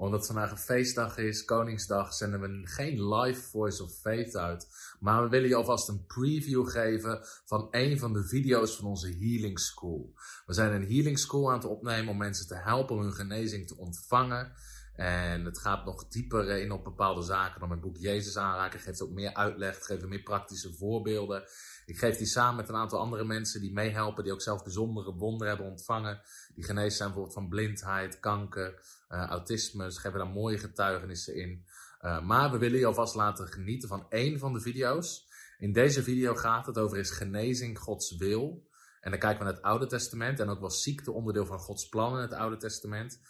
Omdat vandaag een feestdag is, Koningsdag, zenden we geen live Voice of Faith uit. Maar we willen je alvast een preview geven van een van de video's van onze Healing School. We zijn een Healing School aan het opnemen om mensen te helpen om hun genezing te ontvangen. En het gaat nog dieper in op bepaalde zaken dan mijn boek Jezus aanraken. Geeft ook meer uitleg, geeft meer praktische voorbeelden. Ik geef die samen met een aantal andere mensen die meehelpen, die ook zelf bijzondere wonderen hebben ontvangen. Die genezen zijn bijvoorbeeld van blindheid, kanker, autisme. Ze geven daar mooie getuigenissen in. Uh, maar we willen je alvast laten genieten van één van de video's. In deze video gaat het over is genezing Gods wil. En dan kijken we naar het Oude Testament en ook wel ziekte onderdeel van Gods plan in het Oude Testament.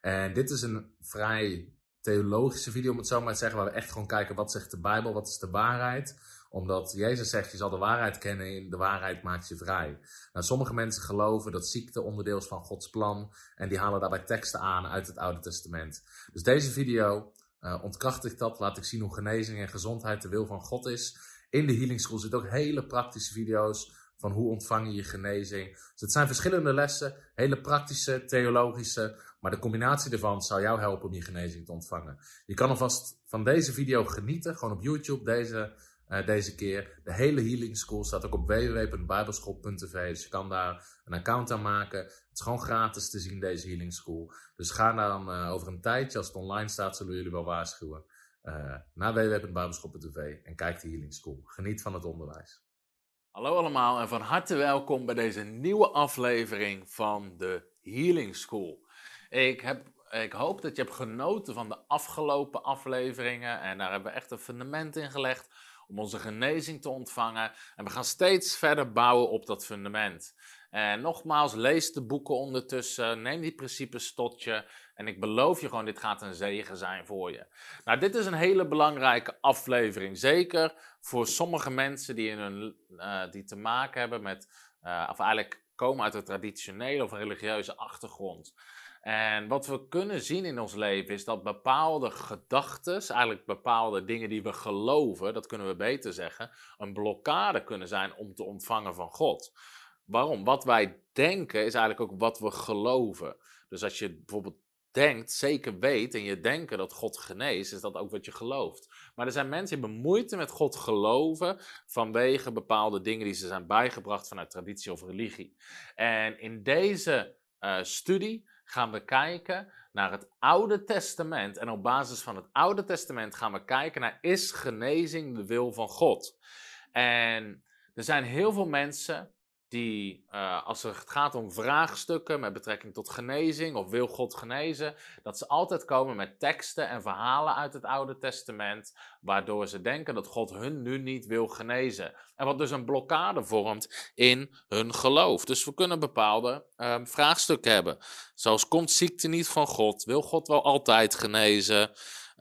En dit is een vrij theologische video, om het zo maar te zeggen, waar we echt gewoon kijken wat zegt de Bijbel, wat is de waarheid. Omdat Jezus zegt, je zal de waarheid kennen en de waarheid maakt je vrij. Nou, sommige mensen geloven dat ziekte onderdeel is van Gods plan en die halen daarbij teksten aan uit het Oude Testament. Dus deze video uh, ontkrachtigt dat, laat ik zien hoe genezing en gezondheid de wil van God is. In de Healing School zitten ook hele praktische video's van hoe ontvang je je genezing. Dus het zijn verschillende lessen, hele praktische, theologische, maar de combinatie ervan zou jou helpen om je genezing te ontvangen. Je kan alvast van deze video genieten, gewoon op YouTube deze, uh, deze keer. De hele Healing School staat ook op www.bijbelschool.tv, dus je kan daar een account aan maken. Het is gewoon gratis te zien, deze Healing School. Dus ga dan uh, over een tijdje, als het online staat, zullen jullie wel waarschuwen. Uh, naar www.bijbelschool.tv en kijk de Healing School. Geniet van het onderwijs. Hallo allemaal en van harte welkom bij deze nieuwe aflevering van de Healing School. Ik, heb, ik hoop dat je hebt genoten van de afgelopen afleveringen en daar hebben we echt een fundament in gelegd om onze genezing te ontvangen. En we gaan steeds verder bouwen op dat fundament. En nogmaals, lees de boeken ondertussen, neem die principes tot je. En ik beloof je gewoon, dit gaat een zegen zijn voor je. Nou, dit is een hele belangrijke aflevering. Zeker voor sommige mensen die, in hun, uh, die te maken hebben met, uh, of eigenlijk komen uit een traditionele of religieuze achtergrond. En wat we kunnen zien in ons leven is dat bepaalde gedachten, eigenlijk bepaalde dingen die we geloven, dat kunnen we beter zeggen, een blokkade kunnen zijn om te ontvangen van God. Waarom? Wat wij denken is eigenlijk ook wat we geloven. Dus als je bijvoorbeeld denkt, zeker weet en je denken dat God geneest, is dat ook wat je gelooft. Maar er zijn mensen die hebben moeite met God geloven vanwege bepaalde dingen die ze zijn bijgebracht vanuit traditie of religie. En in deze uh, studie gaan we kijken naar het Oude Testament. En op basis van het Oude Testament gaan we kijken naar is genezing de wil van God. En er zijn heel veel mensen die, uh, als het gaat om vraagstukken met betrekking tot genezing of wil God genezen, dat ze altijd komen met teksten en verhalen uit het Oude Testament, waardoor ze denken dat God hun nu niet wil genezen. En wat dus een blokkade vormt in hun geloof. Dus we kunnen bepaalde uh, vraagstukken hebben, zoals komt ziekte niet van God? Wil God wel altijd genezen?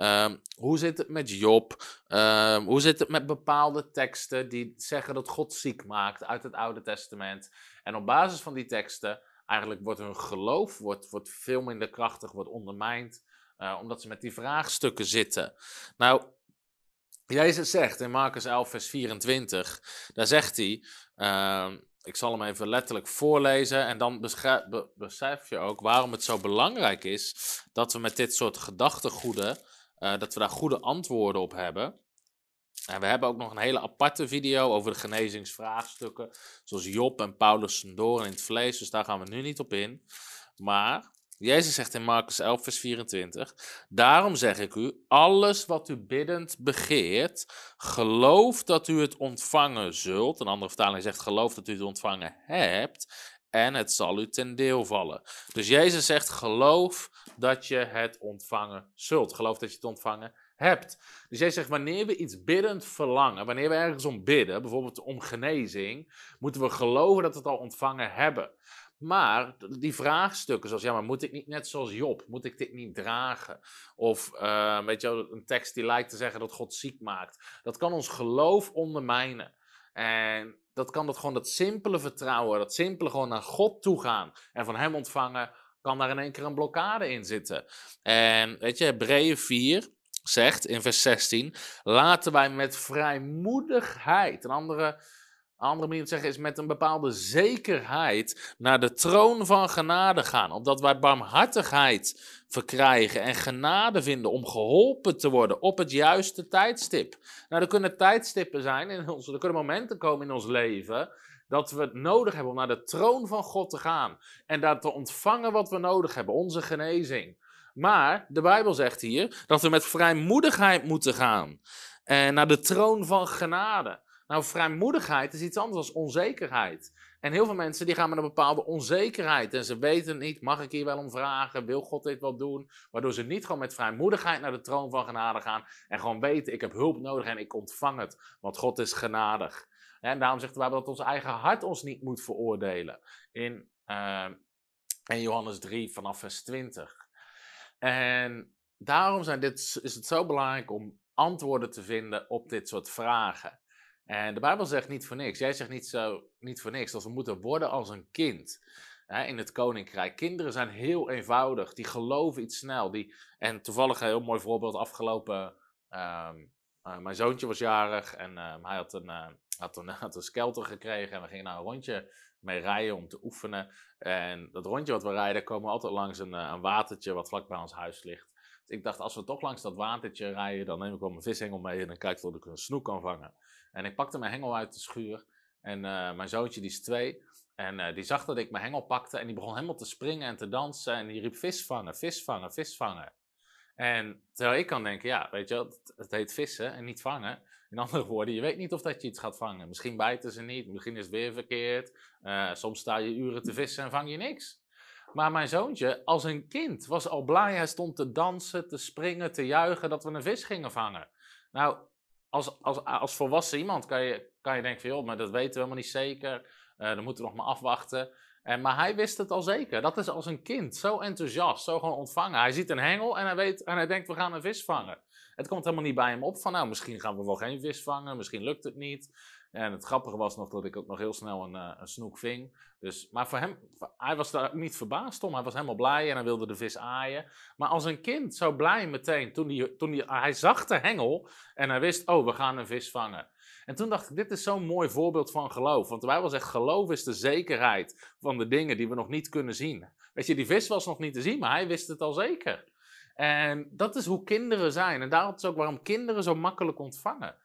Um, hoe zit het met Job? Um, hoe zit het met bepaalde teksten die zeggen dat God ziek maakt uit het Oude Testament? En op basis van die teksten, eigenlijk wordt hun geloof wordt, wordt veel minder krachtig, wordt ondermijnd, uh, omdat ze met die vraagstukken zitten. Nou, Jezus zegt in Marcus 11, vers 24, daar zegt hij, uh, ik zal hem even letterlijk voorlezen en dan be besef je ook waarom het zo belangrijk is dat we met dit soort gedachtegoeden dat we daar goede antwoorden op hebben. En we hebben ook nog een hele aparte video over de genezingsvraagstukken. Zoals Job en Paulus doorn in het vlees. Dus daar gaan we nu niet op in. Maar Jezus zegt in Marcus 11, vers 24: Daarom zeg ik u: alles wat u biddend begeert, geloof dat u het ontvangen zult. Een andere vertaling zegt: geloof dat u het ontvangen hebt. En het zal u ten deel vallen. Dus Jezus zegt: geloof dat je het ontvangen zult. Geloof dat je het ontvangen hebt. Dus jij zegt, wanneer we iets biddend verlangen, wanneer we ergens om bidden, bijvoorbeeld om genezing, moeten we geloven dat we het al ontvangen hebben. Maar die vraagstukken, zoals ja, maar moet ik niet net zoals Job, moet ik dit niet dragen? Of uh, weet je, een tekst die lijkt te zeggen dat God ziek maakt. Dat kan ons geloof ondermijnen. En dat kan dat gewoon dat simpele vertrouwen, dat simpele gewoon naar God toe gaan en van Hem ontvangen kan daar in één keer een blokkade in zitten. En weet je, Hebreeën 4 zegt in vers 16: laten wij met vrijmoedigheid, een andere andere manier te zeggen is met een bepaalde zekerheid naar de troon van genade gaan. Opdat wij barmhartigheid verkrijgen en genade vinden om geholpen te worden op het juiste tijdstip. Nou, er kunnen tijdstippen zijn, in ons, er kunnen momenten komen in ons leven dat we het nodig hebben om naar de troon van God te gaan. En daar te ontvangen wat we nodig hebben, onze genezing. Maar de Bijbel zegt hier dat we met vrijmoedigheid moeten gaan. En naar de troon van genade. Nou, vrijmoedigheid is iets anders dan onzekerheid. En heel veel mensen die gaan met een bepaalde onzekerheid en ze weten niet, mag ik hier wel om vragen, wil God dit wel doen? Waardoor ze niet gewoon met vrijmoedigheid naar de troon van genade gaan en gewoon weten, ik heb hulp nodig en ik ontvang het, want God is genadig. En daarom zegt de Bijbel dat ons eigen hart ons niet moet veroordelen. In, uh, in Johannes 3 vanaf vers 20. En daarom zijn dit, is het zo belangrijk om antwoorden te vinden op dit soort vragen. En de Bijbel zegt niet voor niks. Jij zegt niet, zo, niet voor niks dat we moeten worden als een kind hè, in het koninkrijk. Kinderen zijn heel eenvoudig. Die geloven iets snel. Die, en toevallig een heel mooi voorbeeld afgelopen. Uh, mijn zoontje was jarig en uh, hij had een, uh, had, een, had een skelter gekregen. En we gingen nou een rondje mee rijden om te oefenen. En dat rondje wat we rijden, komen we altijd langs een, een watertje wat vlak bij ons huis ligt. Dus ik dacht, als we toch langs dat watertje rijden, dan neem ik wel mijn vishengel mee en dan kijk ik of ik een snoek kan vangen. En ik pakte mijn hengel uit de schuur. En uh, mijn zoontje, die is twee. En uh, die zag dat ik mijn hengel pakte. En die begon helemaal te springen en te dansen. En die riep vis vangen, vis vangen, vis vangen. En terwijl ik kan denken, ja, weet je wel, het, heet vissen en niet vangen. In andere woorden, je weet niet of dat je iets gaat vangen. Misschien bijten ze niet, misschien is het weer verkeerd. Uh, soms sta je uren te vissen en vang je niks. Maar mijn zoontje, als een kind, was al blij. Hij stond te dansen, te springen, te juichen dat we een vis gingen vangen. Nou, als, als, als volwassen iemand kan je, kan je denken van, joh, maar dat weten we helemaal niet zeker. Uh, dan moeten we nog maar afwachten. En, maar hij wist het al zeker. Dat is als een kind. Zo enthousiast, zo gewoon ontvangen. Hij ziet een hengel en hij, weet, en hij denkt, we gaan een vis vangen. Het komt helemaal niet bij hem op van, nou, misschien gaan we wel geen vis vangen. Misschien lukt het niet. En het grappige was nog dat ik ook nog heel snel een, uh, een snoek ving. Dus, maar voor hem, hij was daar niet verbaasd om. Hij was helemaal blij en hij wilde de vis aaien. Maar als een kind zo blij meteen, toen, die, toen die, hij zag de hengel en hij wist, oh, we gaan een vis vangen. En toen dacht ik, dit is zo'n mooi voorbeeld van geloof. Want wij wel zeggen, geloof is de zekerheid van de dingen die we nog niet kunnen zien. Weet je, die vis was nog niet te zien, maar hij wist het al zeker. En dat is hoe kinderen zijn. En daarom is ook waarom kinderen zo makkelijk ontvangen.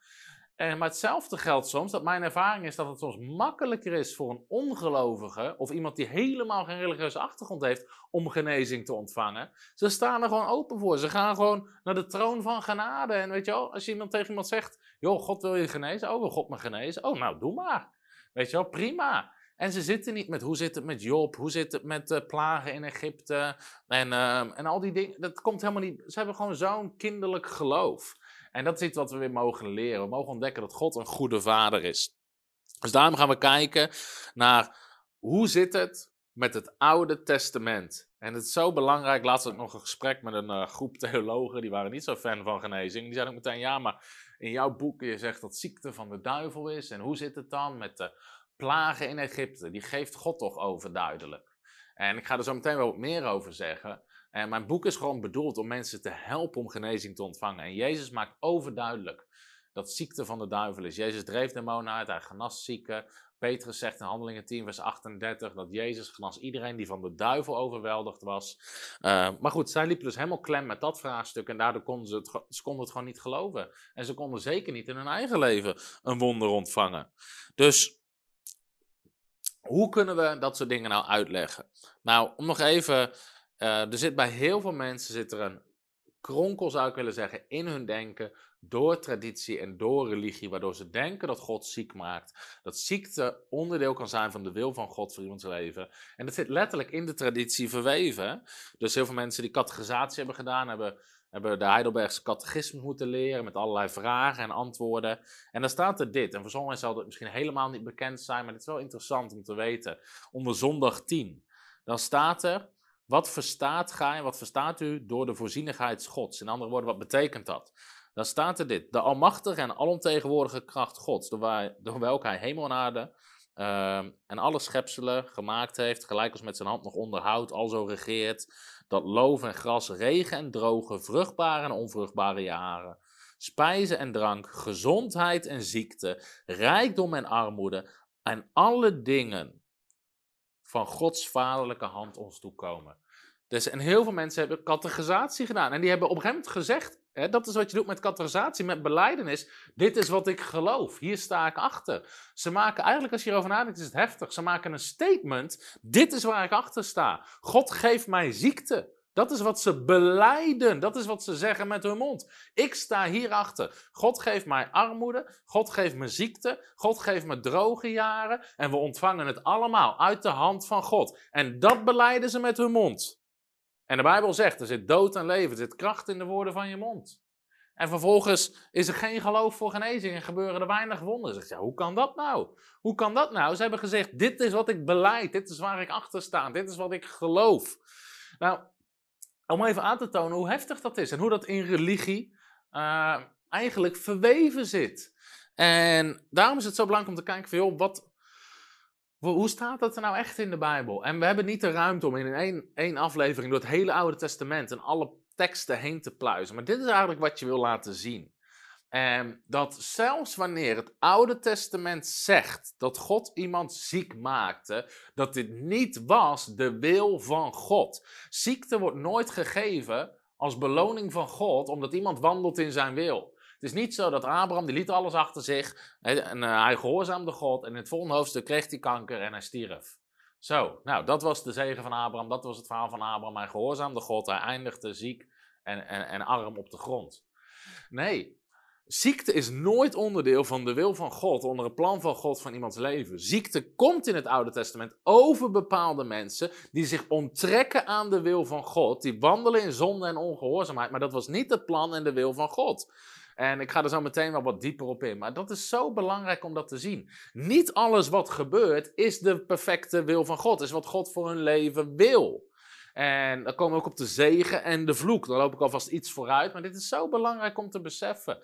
Maar hetzelfde geldt soms, dat mijn ervaring is dat het soms makkelijker is voor een ongelovige of iemand die helemaal geen religieuze achtergrond heeft om genezing te ontvangen. Ze staan er gewoon open voor. Ze gaan gewoon naar de troon van genade. En weet je wel, als je iemand tegen iemand zegt, joh, God wil je genezen? Oh, wil God me genezen? Oh, nou, doe maar. Weet je wel, prima. En ze zitten niet met hoe zit het met Job, hoe zit het met uh, plagen in Egypte en, uh, en al die dingen. Dat komt helemaal niet. Ze hebben gewoon zo'n kinderlijk geloof. En dat is iets wat we weer mogen leren. We mogen ontdekken dat God een goede vader is. Dus daarom gaan we kijken naar hoe zit het met het Oude Testament. En het is zo belangrijk. Laatst had ik nog een gesprek met een uh, groep theologen. Die waren niet zo fan van genezing. Die zeiden ook meteen: Ja, maar in jouw boek je zegt dat ziekte van de duivel is. En hoe zit het dan met de plagen in Egypte? Die geeft God toch overduidelijk. En ik ga er zo meteen wel wat meer over zeggen. En mijn boek is gewoon bedoeld om mensen te helpen om genezing te ontvangen. En Jezus maakt overduidelijk dat ziekte van de duivel is. Jezus dreef demonen uit, hij genas zieken. Petrus zegt in Handelingen 10, vers 38, dat Jezus genas iedereen die van de duivel overweldigd was. Uh, maar goed, zij liepen dus helemaal klem met dat vraagstuk en daardoor konden ze, ze konden het gewoon niet geloven. En ze konden zeker niet in hun eigen leven een wonder ontvangen. Dus hoe kunnen we dat soort dingen nou uitleggen? Nou, om nog even uh, er zit bij heel veel mensen zit er een kronkel, zou ik willen zeggen, in hun denken. Door traditie en door religie, waardoor ze denken dat God ziek maakt. Dat ziekte onderdeel kan zijn van de wil van God voor iemands leven. En dat zit letterlijk in de traditie verweven. Dus heel veel mensen die categorisatie hebben gedaan, hebben, hebben de Heidelbergse catechisme moeten leren. Met allerlei vragen en antwoorden. En dan staat er dit. En voor sommigen zal het misschien helemaal niet bekend zijn, maar het is wel interessant om te weten. Onder zondag 10. Dan staat er. Wat verstaat gij en wat verstaat u door de voorzienigheid Gods? In andere woorden, wat betekent dat? Dan staat er dit: De almachtige en alomtegenwoordige kracht Gods, door, wij, door welke hij hemel en aarde ehm, en alle schepselen gemaakt heeft, gelijk als met zijn hand nog onderhoudt, alzo regeert, dat loof en gras, regen en droge, vruchtbare en onvruchtbare jaren, spijzen en drank, gezondheid en ziekte, rijkdom en armoede, en alle dingen van Gods vaderlijke hand ons toekomen. Dus, en heel veel mensen hebben categorisatie gedaan. En die hebben op een gegeven moment gezegd, hè, dat is wat je doet met categorisatie, met beleidenis. Dit is wat ik geloof, hier sta ik achter. Ze maken, eigenlijk als je hierover nadenkt, is het heftig. Ze maken een statement, dit is waar ik achter sta. God geeft mij ziekte. Dat is wat ze beleiden. Dat is wat ze zeggen met hun mond. Ik sta hierachter. God geeft mij armoede. God geeft me ziekte. God geeft me droge jaren. En we ontvangen het allemaal uit de hand van God. En dat beleiden ze met hun mond. En de Bijbel zegt: er zit dood en leven. Er zit kracht in de woorden van je mond. En vervolgens is er geen geloof voor genezing en gebeuren er weinig wonderen. ja, hoe kan dat nou? Hoe kan dat nou? Ze hebben gezegd: dit is wat ik beleid. Dit is waar ik achter sta. Dit is wat ik geloof. Nou, om even aan te tonen hoe heftig dat is en hoe dat in religie uh, eigenlijk verweven zit. En daarom is het zo belangrijk om te kijken van, joh, wat, hoe staat dat er nou echt in de Bijbel? En we hebben niet de ruimte om in één, één aflevering door het hele Oude Testament en alle teksten heen te pluizen. Maar dit is eigenlijk wat je wil laten zien. En dat zelfs wanneer het Oude Testament zegt dat God iemand ziek maakte, dat dit niet was de wil van God. Ziekte wordt nooit gegeven als beloning van God, omdat iemand wandelt in zijn wil. Het is niet zo dat Abraham, die liet alles achter zich en uh, hij gehoorzaamde God en in het volgende hoofdstuk kreeg hij kanker en hij stierf. Zo, nou dat was de zegen van Abraham, dat was het verhaal van Abraham. Hij gehoorzaamde God, hij eindigde ziek en, en, en arm op de grond. Nee, Ziekte is nooit onderdeel van de wil van God, onder het plan van God van iemands leven. Ziekte komt in het Oude Testament over bepaalde mensen die zich onttrekken aan de wil van God, die wandelen in zonde en ongehoorzaamheid, maar dat was niet het plan en de wil van God. En ik ga er zo meteen wel wat dieper op in. Maar dat is zo belangrijk om dat te zien. Niet alles wat gebeurt is de perfecte wil van God. Is wat God voor hun leven wil. En dan komen we ook op de zegen en de vloek. Dan loop ik alvast iets vooruit. Maar dit is zo belangrijk om te beseffen.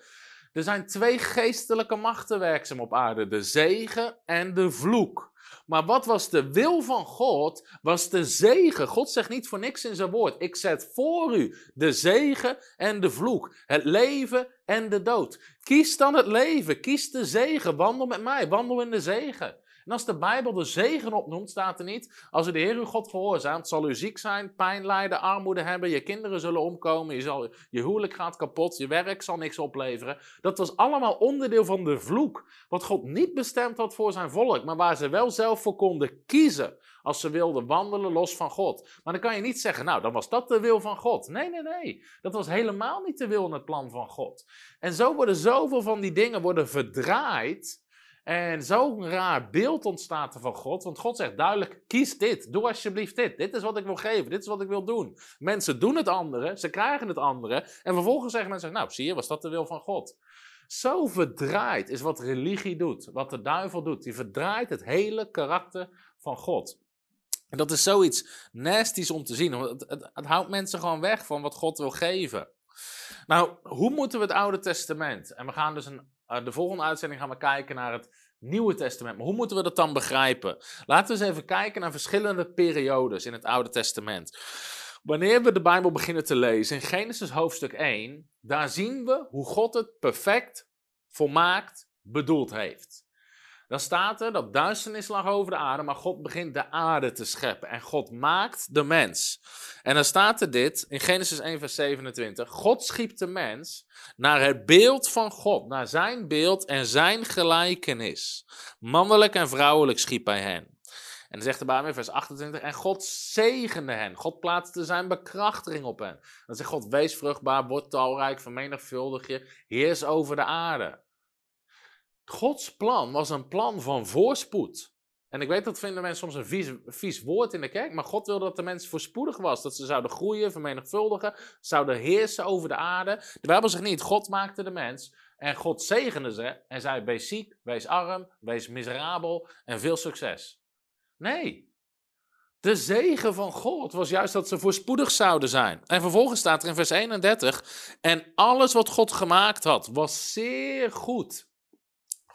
Er zijn twee geestelijke machten werkzaam op aarde: de zegen en de vloek. Maar wat was de wil van God? Was de zegen. God zegt niet voor niks in zijn woord: Ik zet voor u de zegen en de vloek, het leven en de dood. Kies dan het leven, kies de zegen, wandel met mij, wandel in de zegen. En als de Bijbel de zegen opnoemt, staat er niet: als u de Heer uw God gehoorzaamt, zal u ziek zijn, pijn lijden, armoede hebben, je kinderen zullen omkomen, je, zal, je huwelijk gaat kapot, je werk zal niks opleveren. Dat was allemaal onderdeel van de vloek. Wat God niet bestemd had voor zijn volk, maar waar ze wel zelf voor konden kiezen als ze wilden wandelen los van God. Maar dan kan je niet zeggen, nou, dan was dat de wil van God. Nee, nee, nee. Dat was helemaal niet de wil en het plan van God. En zo worden zoveel van die dingen worden verdraaid en zo'n raar beeld ontstaat er van God. Want God zegt duidelijk: kies dit. Doe alsjeblieft dit. Dit is wat ik wil geven. Dit is wat ik wil doen. Mensen doen het andere. Ze krijgen het andere. En vervolgens zeggen mensen: Nou, zie je, was dat de wil van God? Zo verdraaid is wat religie doet. Wat de duivel doet. Die verdraait het hele karakter van God. En dat is zoiets nasty's om te zien. Het, het houdt mensen gewoon weg van wat God wil geven. Nou, hoe moeten we het Oude Testament? En we gaan dus een uh, de volgende uitzending gaan we kijken naar het Nieuwe Testament. Maar hoe moeten we dat dan begrijpen? Laten we eens even kijken naar verschillende periodes in het Oude Testament. Wanneer we de Bijbel beginnen te lezen in Genesis hoofdstuk 1, daar zien we hoe God het perfect, volmaakt bedoeld heeft. Dan staat er dat duisternis lag over de aarde, maar God begint de aarde te scheppen. En God maakt de mens. En dan staat er dit in Genesis 1, vers 27. God schiep de mens naar het beeld van God, naar zijn beeld en zijn gelijkenis. Mannelijk en vrouwelijk schiep hij hen. En dan zegt de Bijbel in vers 28, en God zegende hen. God plaatste zijn bekrachtiging op hen. Dan zegt God, wees vruchtbaar, word talrijk, vermenigvuldig je, heers over de aarde. Gods plan was een plan van voorspoed. En ik weet dat vinden mensen soms een vies, vies woord in de kerk, maar God wilde dat de mens voorspoedig was. Dat ze zouden groeien, vermenigvuldigen, zouden heersen over de aarde. De Bijbel zegt niet, God maakte de mens en God zegende ze en zei, wees ziek, wees arm, wees miserabel en veel succes. Nee, de zegen van God was juist dat ze voorspoedig zouden zijn. En vervolgens staat er in vers 31, en alles wat God gemaakt had was zeer goed.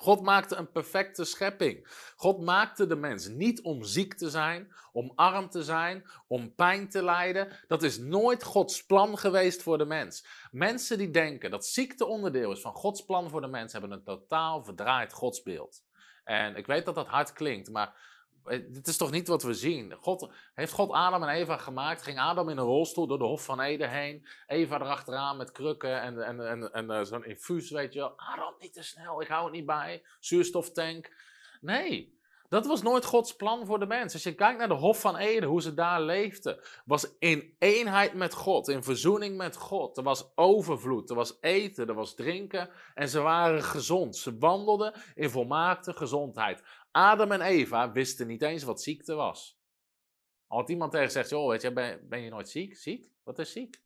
God maakte een perfecte schepping. God maakte de mens niet om ziek te zijn, om arm te zijn, om pijn te lijden. Dat is nooit Gods plan geweest voor de mens. Mensen die denken dat ziekte onderdeel is van Gods plan voor de mens, hebben een totaal verdraaid godsbeeld. En ik weet dat dat hard klinkt, maar dit is toch niet wat we zien? God, heeft God Adam en Eva gemaakt? Ging Adam in een rolstoel door de Hof van Eden heen? Eva erachteraan met krukken en, en, en, en uh, zo'n infuus, weet je wel. Adam, niet te snel, ik hou het niet bij. Zuurstoftank. Nee, dat was nooit Gods plan voor de mens. Als je kijkt naar de Hof van Eden, hoe ze daar leefden, was in eenheid met God, in verzoening met God. Er was overvloed, er was eten, er was drinken en ze waren gezond. Ze wandelden in volmaakte gezondheid. Adam en Eva wisten niet eens wat ziekte was. Als iemand tegen zegt, joh, weet je, ben, ben je nooit ziek? Ziek? Wat is ziek?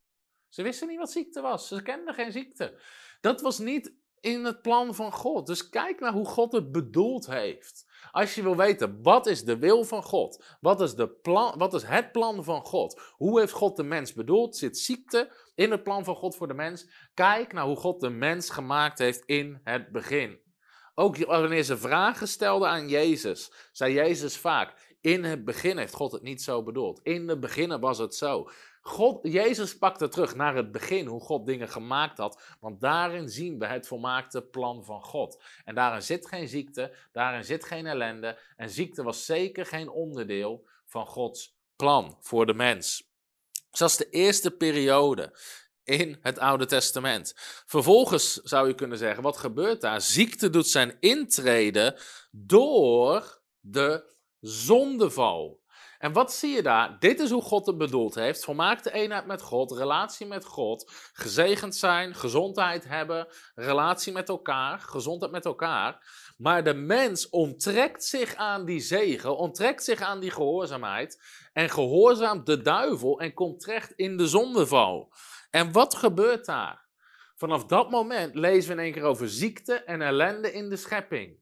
Ze wisten niet wat ziekte was. Ze kenden geen ziekte. Dat was niet in het plan van God. Dus kijk naar hoe God het bedoeld heeft. Als je wil weten, wat is de wil van God? Wat is, de plan, wat is het plan van God? Hoe heeft God de mens bedoeld? Zit ziekte in het plan van God voor de mens? Kijk naar hoe God de mens gemaakt heeft in het begin. Ook wanneer ze vragen stelden aan Jezus, zei Jezus vaak: In het begin heeft God het niet zo bedoeld. In het begin was het zo. God, Jezus pakte terug naar het begin, hoe God dingen gemaakt had. Want daarin zien we het volmaakte plan van God. En daarin zit geen ziekte, daarin zit geen ellende. En ziekte was zeker geen onderdeel van Gods plan voor de mens. Dus de eerste periode in het Oude Testament. Vervolgens zou je kunnen zeggen, wat gebeurt daar? Ziekte doet zijn intrede door de zondeval. En wat zie je daar? Dit is hoe God het bedoeld heeft. Volmaakte eenheid met God, relatie met God, gezegend zijn, gezondheid hebben, relatie met elkaar, gezondheid met elkaar. Maar de mens onttrekt zich aan die zegen, onttrekt zich aan die gehoorzaamheid en gehoorzaamt de duivel en komt terecht in de zondeval. En wat gebeurt daar? Vanaf dat moment lezen we in één keer over ziekte en ellende in de schepping.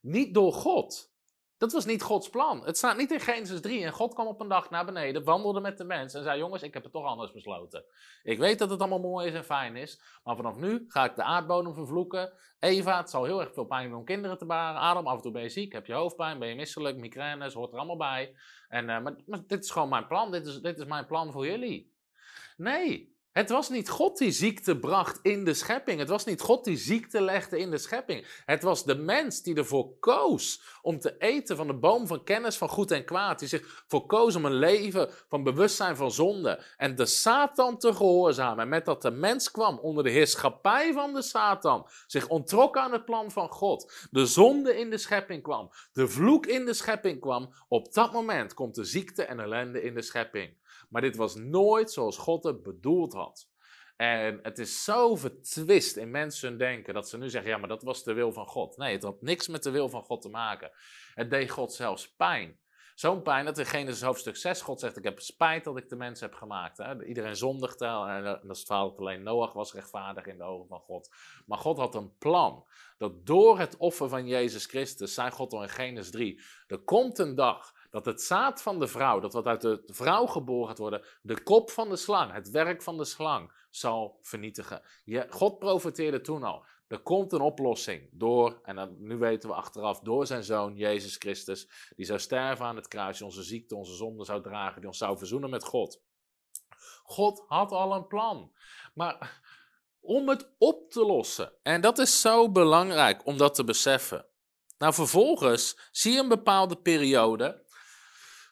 Niet door God. Dat was niet Gods plan. Het staat niet in Genesis 3. En God kwam op een dag naar beneden, wandelde met de mens en zei: Jongens, ik heb het toch anders besloten. Ik weet dat het allemaal mooi is en fijn is, maar vanaf nu ga ik de aardbodem vervloeken. Eva, het zal heel erg veel pijn doen om kinderen te baren. Adam, af en toe ben je ziek, heb je hoofdpijn, ben je misselijk, migraines, hoort er allemaal bij. En, uh, maar, maar, dit is gewoon mijn plan. Dit is, dit is mijn plan voor jullie. Nee, het was niet God die ziekte bracht in de schepping. Het was niet God die ziekte legde in de schepping. Het was de mens die ervoor koos om te eten van de boom van kennis van goed en kwaad. Die zich voor koos om een leven van bewustzijn van zonde. En de Satan te gehoorzamen. En met dat de mens kwam onder de heerschappij van de Satan. Zich ontrok aan het plan van God. De zonde in de schepping kwam. De vloek in de schepping kwam. Op dat moment komt de ziekte en ellende in de schepping. Maar dit was nooit zoals God het bedoeld had. En het is zo vertwist in mensen denken dat ze nu zeggen: ja, maar dat was de wil van God. Nee, het had niks met de wil van God te maken. Het deed God zelfs pijn. Zo'n pijn dat in Genesis hoofdstuk 6 God zegt: Ik heb spijt dat ik de mens heb gemaakt. Hè? Iedereen zondigde en dat is het alleen Noach was rechtvaardig in de ogen van God. Maar God had een plan. Dat door het offer van Jezus Christus, zei God al in Genesis 3, er komt een dag dat het zaad van de vrouw, dat wat uit de vrouw geboren gaat worden, de kop van de slang, het werk van de slang, zal vernietigen. Je, God profeteerde toen al. Er komt een oplossing door, en dan, nu weten we achteraf, door zijn zoon Jezus Christus, die zou sterven aan het kruis, onze ziekte, onze zonde zou dragen, die ons zou verzoenen met God. God had al een plan. Maar om het op te lossen, en dat is zo belangrijk om dat te beseffen. Nou, vervolgens zie je een bepaalde periode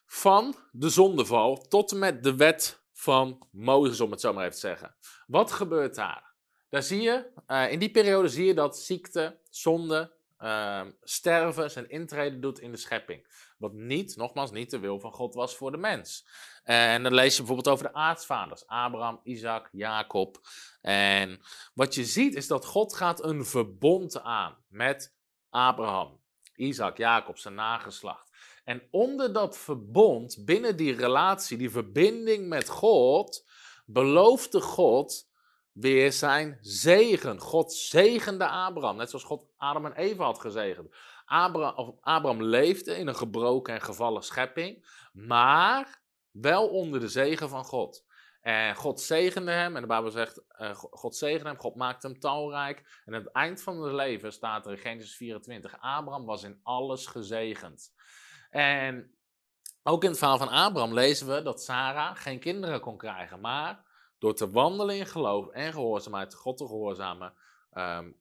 van de zondeval tot en met de wet van Mozes, om het zo maar even te zeggen. Wat gebeurt daar? Daar zie je, uh, in die periode zie je dat ziekte, zonde, uh, sterven zijn intrede doet in de schepping. Wat niet, nogmaals, niet de wil van God was voor de mens. En dan lees je bijvoorbeeld over de aartsvaders, Abraham, Isaac, Jacob. En wat je ziet is dat God gaat een verbond aan met Abraham, Isaac, Jacob, zijn nageslacht. En onder dat verbond, binnen die relatie, die verbinding met God, beloofde God weer zijn zegen. God zegende Abraham, net zoals God Adam en Eva had gezegend. Abraham, leefde in een gebroken en gevallen schepping, maar wel onder de zegen van God. En God zegende hem. En de Bijbel zegt, uh, God zegende hem, God maakte hem talrijk. En aan het eind van het leven staat er in Genesis 24, Abraham was in alles gezegend. En ook in het verhaal van Abraham lezen we dat Sarah geen kinderen kon krijgen. Maar door te wandelen in geloof en gehoorzaamheid, God te gehoorzamen, um,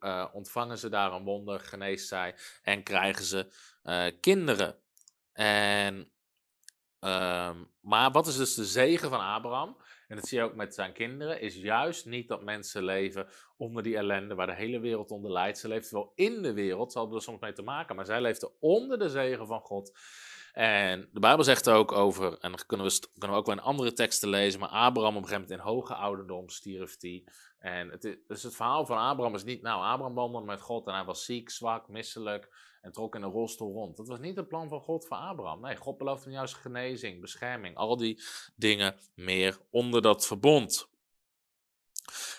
uh, ontvangen ze daar een wonder, geneest zij en krijgen ze uh, kinderen. En, um, maar wat is dus de zegen van Abraham? En dat zie je ook met zijn kinderen, is juist niet dat mensen leven onder die ellende waar de hele wereld onder lijdt. Ze leefden wel in de wereld, ze hadden er soms mee te maken, maar zij leefden onder de zegen van God. En de Bijbel zegt ook over, en dat kunnen we, kunnen we ook wel in andere teksten lezen, maar Abraham op een gegeven moment in hoge ouderdom stierf hij. En het, is, dus het verhaal van Abraham is niet, nou, Abraham wandelde met God en hij was ziek, zwak, misselijk en trok in een rolstoel rond. Dat was niet het plan van God voor Abraham. Nee, God beloofde hem juist genezing, bescherming, al die dingen meer onder dat verbond.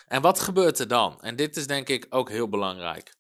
En wat gebeurt er dan? En dit is denk ik ook heel belangrijk.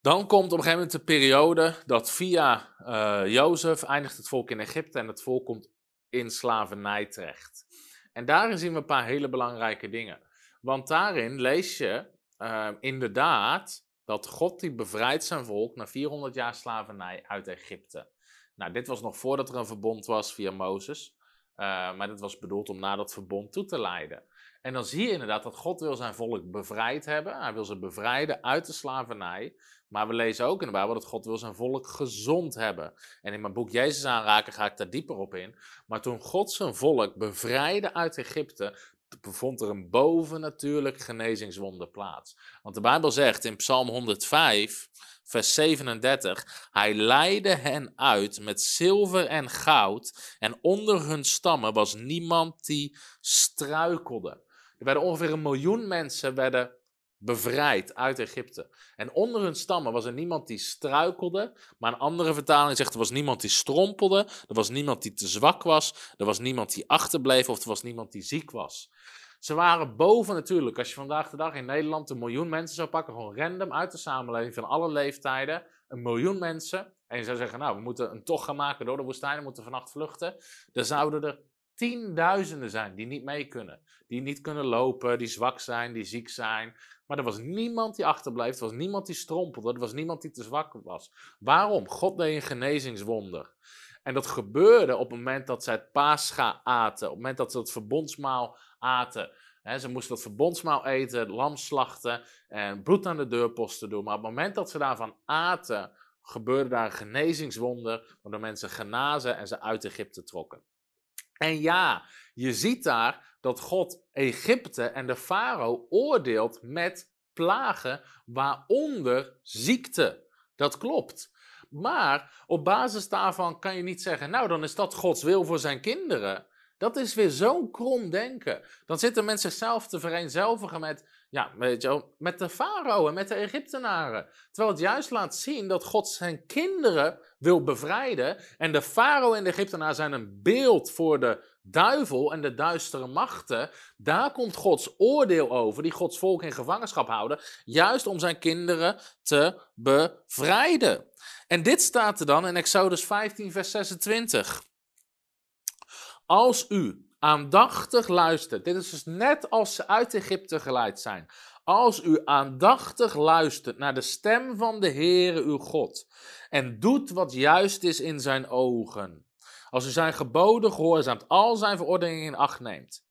Dan komt op een gegeven moment de periode dat via uh, Jozef eindigt het volk in Egypte en het volk komt in slavernij terecht. En daarin zien we een paar hele belangrijke dingen. Want daarin lees je uh, inderdaad dat God die bevrijdt zijn volk na 400 jaar slavernij uit Egypte. Nou, dit was nog voordat er een verbond was via Mozes. Uh, maar dit was bedoeld om naar dat verbond toe te leiden. En dan zie je inderdaad dat God wil zijn volk bevrijd hebben. Hij wil ze bevrijden uit de slavernij. Maar we lezen ook in de Bijbel dat God wil zijn volk gezond hebben. En in mijn boek Jezus aanraken ga ik daar dieper op in. Maar toen God zijn volk bevrijdde uit Egypte, bevond er een bovennatuurlijk genezingswonder plaats. Want de Bijbel zegt in Psalm 105, vers 37, Hij leidde hen uit met zilver en goud, en onder hun stammen was niemand die struikelde. Er werden ongeveer een miljoen mensen werden bevrijd uit Egypte. En onder hun stammen was er niemand die struikelde, maar een andere vertaling zegt er was niemand die strompelde, er was niemand die te zwak was, er was niemand die achterbleef of er was niemand die ziek was. Ze waren boven natuurlijk. Als je vandaag de dag in Nederland een miljoen mensen zou pakken, gewoon random uit de samenleving van alle leeftijden, een miljoen mensen, en je zou zeggen, nou, we moeten een tocht gaan maken door de woestijn, we moeten vannacht vluchten, dan zouden er tienduizenden zijn die niet mee kunnen. Die niet kunnen lopen, die zwak zijn, die ziek zijn. Maar er was niemand die achterbleef, er was niemand die strompelde, er was niemand die te zwak was. Waarom? God deed een genezingswonder. En dat gebeurde op het moment dat zij het paascha aten, op het moment dat ze het verbondsmaal aten. ze moesten dat verbondsmaal eten, lam slachten en bloed aan de deurposten doen. Maar op het moment dat ze daarvan aten, gebeurde daar een genezingswonder, waardoor mensen genazen en ze uit Egypte trokken. En ja, je ziet daar dat God Egypte en de farao oordeelt met plagen, waaronder ziekte. Dat klopt. Maar op basis daarvan kan je niet zeggen, nou dan is dat Gods wil voor zijn kinderen. Dat is weer zo'n krom denken. Dan zitten mensen zichzelf te vereenzelvigen met, ja, weet je met de farao en met de Egyptenaren. Terwijl het juist laat zien dat God zijn kinderen wil bevrijden. En de farao en de Egyptenaren zijn een beeld voor de duivel en de duistere machten. Daar komt Gods oordeel over, die Gods volk in gevangenschap houden. Juist om zijn kinderen te bevrijden. En dit staat er dan in Exodus 15, vers 26. Als u aandachtig luistert, dit is dus net als ze uit Egypte geleid zijn. Als u aandachtig luistert naar de stem van de Heere uw God en doet wat juist is in zijn ogen. Als u zijn geboden gehoorzaamt, al zijn verordeningen in acht neemt.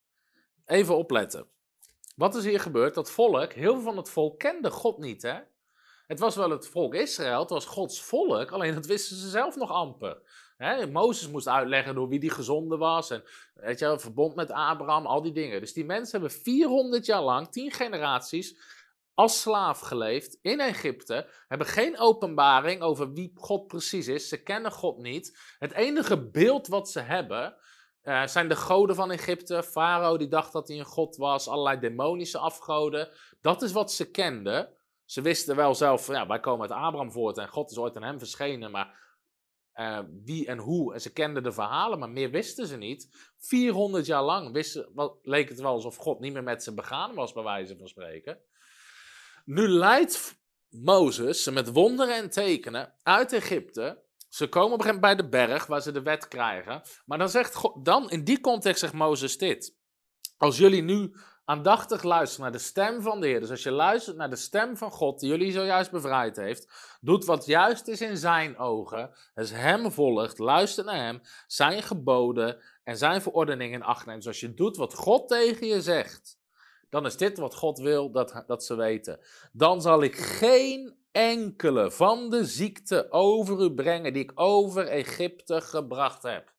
Even opletten. Wat is hier gebeurd? Dat volk, heel veel van het volk kende God niet, hè? Het was wel het volk Israël, het was Gods volk, alleen dat wisten ze zelf nog amper. Mozes moest uitleggen door wie die gezonde was. En weet je, verbond met Abraham, al die dingen. Dus die mensen hebben 400 jaar lang, 10 generaties, als slaaf geleefd in Egypte. Hebben geen openbaring over wie God precies is. Ze kennen God niet. Het enige beeld wat ze hebben. Uh, zijn de goden van Egypte, Farao die dacht dat hij een god was, allerlei demonische afgoden. Dat is wat ze kenden. Ze wisten wel zelf, ja, wij komen uit Abraham voort en God is ooit aan hem verschenen, maar uh, wie en hoe. En ze kenden de verhalen, maar meer wisten ze niet. 400 jaar lang wisten, wat, leek het wel alsof God niet meer met ze begaan was, bij wijze van spreken. Nu leidt Mozes ze met wonderen en tekenen uit Egypte. Ze komen op een gegeven moment bij de berg waar ze de wet krijgen. Maar dan zegt God, dan in die context zegt Mozes dit. als jullie nu aandachtig luisteren naar de stem van de Heer, dus als je luistert naar de stem van God die jullie zojuist bevrijd heeft, doet wat juist is in zijn ogen, dus hem volgt, luistert naar hem, zijn geboden en zijn verordeningen in acht neemt. Dus als je doet wat God tegen je zegt, dan is dit wat God wil dat, dat ze weten. Dan zal ik geen enkele van de ziekte over u brengen die ik over Egypte gebracht heb.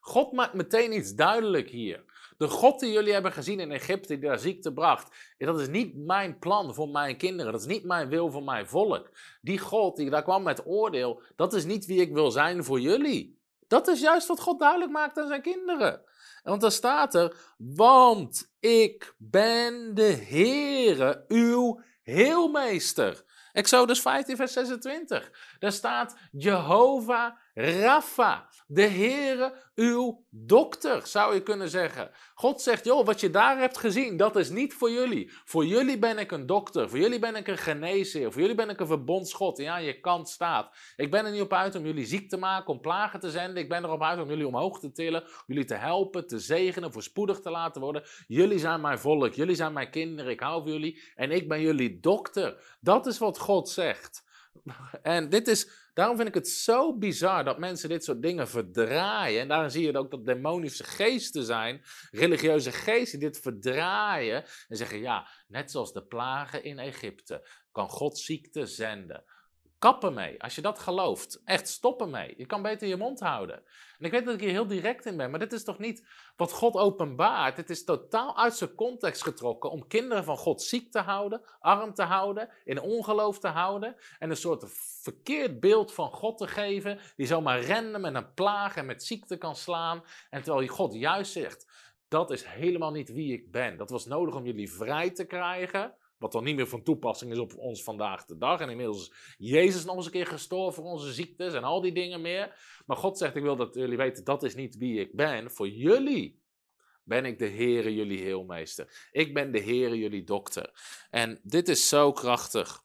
God maakt meteen iets duidelijk hier. De God die jullie hebben gezien in Egypte, die daar ziekte bracht, dat is niet mijn plan voor mijn kinderen. Dat is niet mijn wil voor mijn volk. Die God die daar kwam met oordeel, dat is niet wie ik wil zijn voor jullie. Dat is juist wat God duidelijk maakt aan zijn kinderen. Want dan staat er, want ik ben de Heere, uw heelmeester. Exodus 15, vers 26. Daar staat Jehovah Rapha, de Heere, uw dokter, zou je kunnen zeggen. God zegt, joh, wat je daar hebt gezien, dat is niet voor jullie. Voor jullie ben ik een dokter, voor jullie ben ik een geneesheer, voor jullie ben ik een verbondsgod die aan je kant staat. Ik ben er niet op uit om jullie ziek te maken, om plagen te zenden. Ik ben erop uit om jullie omhoog te tillen, jullie te helpen, te zegenen, voorspoedig te laten worden. Jullie zijn mijn volk, jullie zijn mijn kinderen, ik hou van jullie en ik ben jullie dokter. Dat is wat God zegt. En dit is, daarom vind ik het zo bizar dat mensen dit soort dingen verdraaien. En daarom zie je ook dat demonische geesten zijn, religieuze geesten dit verdraaien. En zeggen, ja, net zoals de plagen in Egypte, kan God ziekte zenden. Kappen mee, als je dat gelooft. Echt stoppen mee. Je kan beter je mond houden. En ik weet dat ik hier heel direct in ben, maar dit is toch niet wat God openbaart. Het is totaal uit zijn context getrokken om kinderen van God ziek te houden, arm te houden, in ongeloof te houden en een soort verkeerd beeld van God te geven, die zomaar random met een plaag en met ziekte kan slaan. En terwijl God juist zegt, dat is helemaal niet wie ik ben. Dat was nodig om jullie vrij te krijgen. Wat dan niet meer van toepassing is op ons vandaag de dag. En inmiddels is Jezus nog eens een keer gestorven voor onze ziektes en al die dingen meer. Maar God zegt, ik wil dat jullie weten, dat is niet wie ik ben. Voor jullie ben ik de Heere, jullie heelmeester. Ik ben de Heere, jullie dokter. En dit is zo krachtig.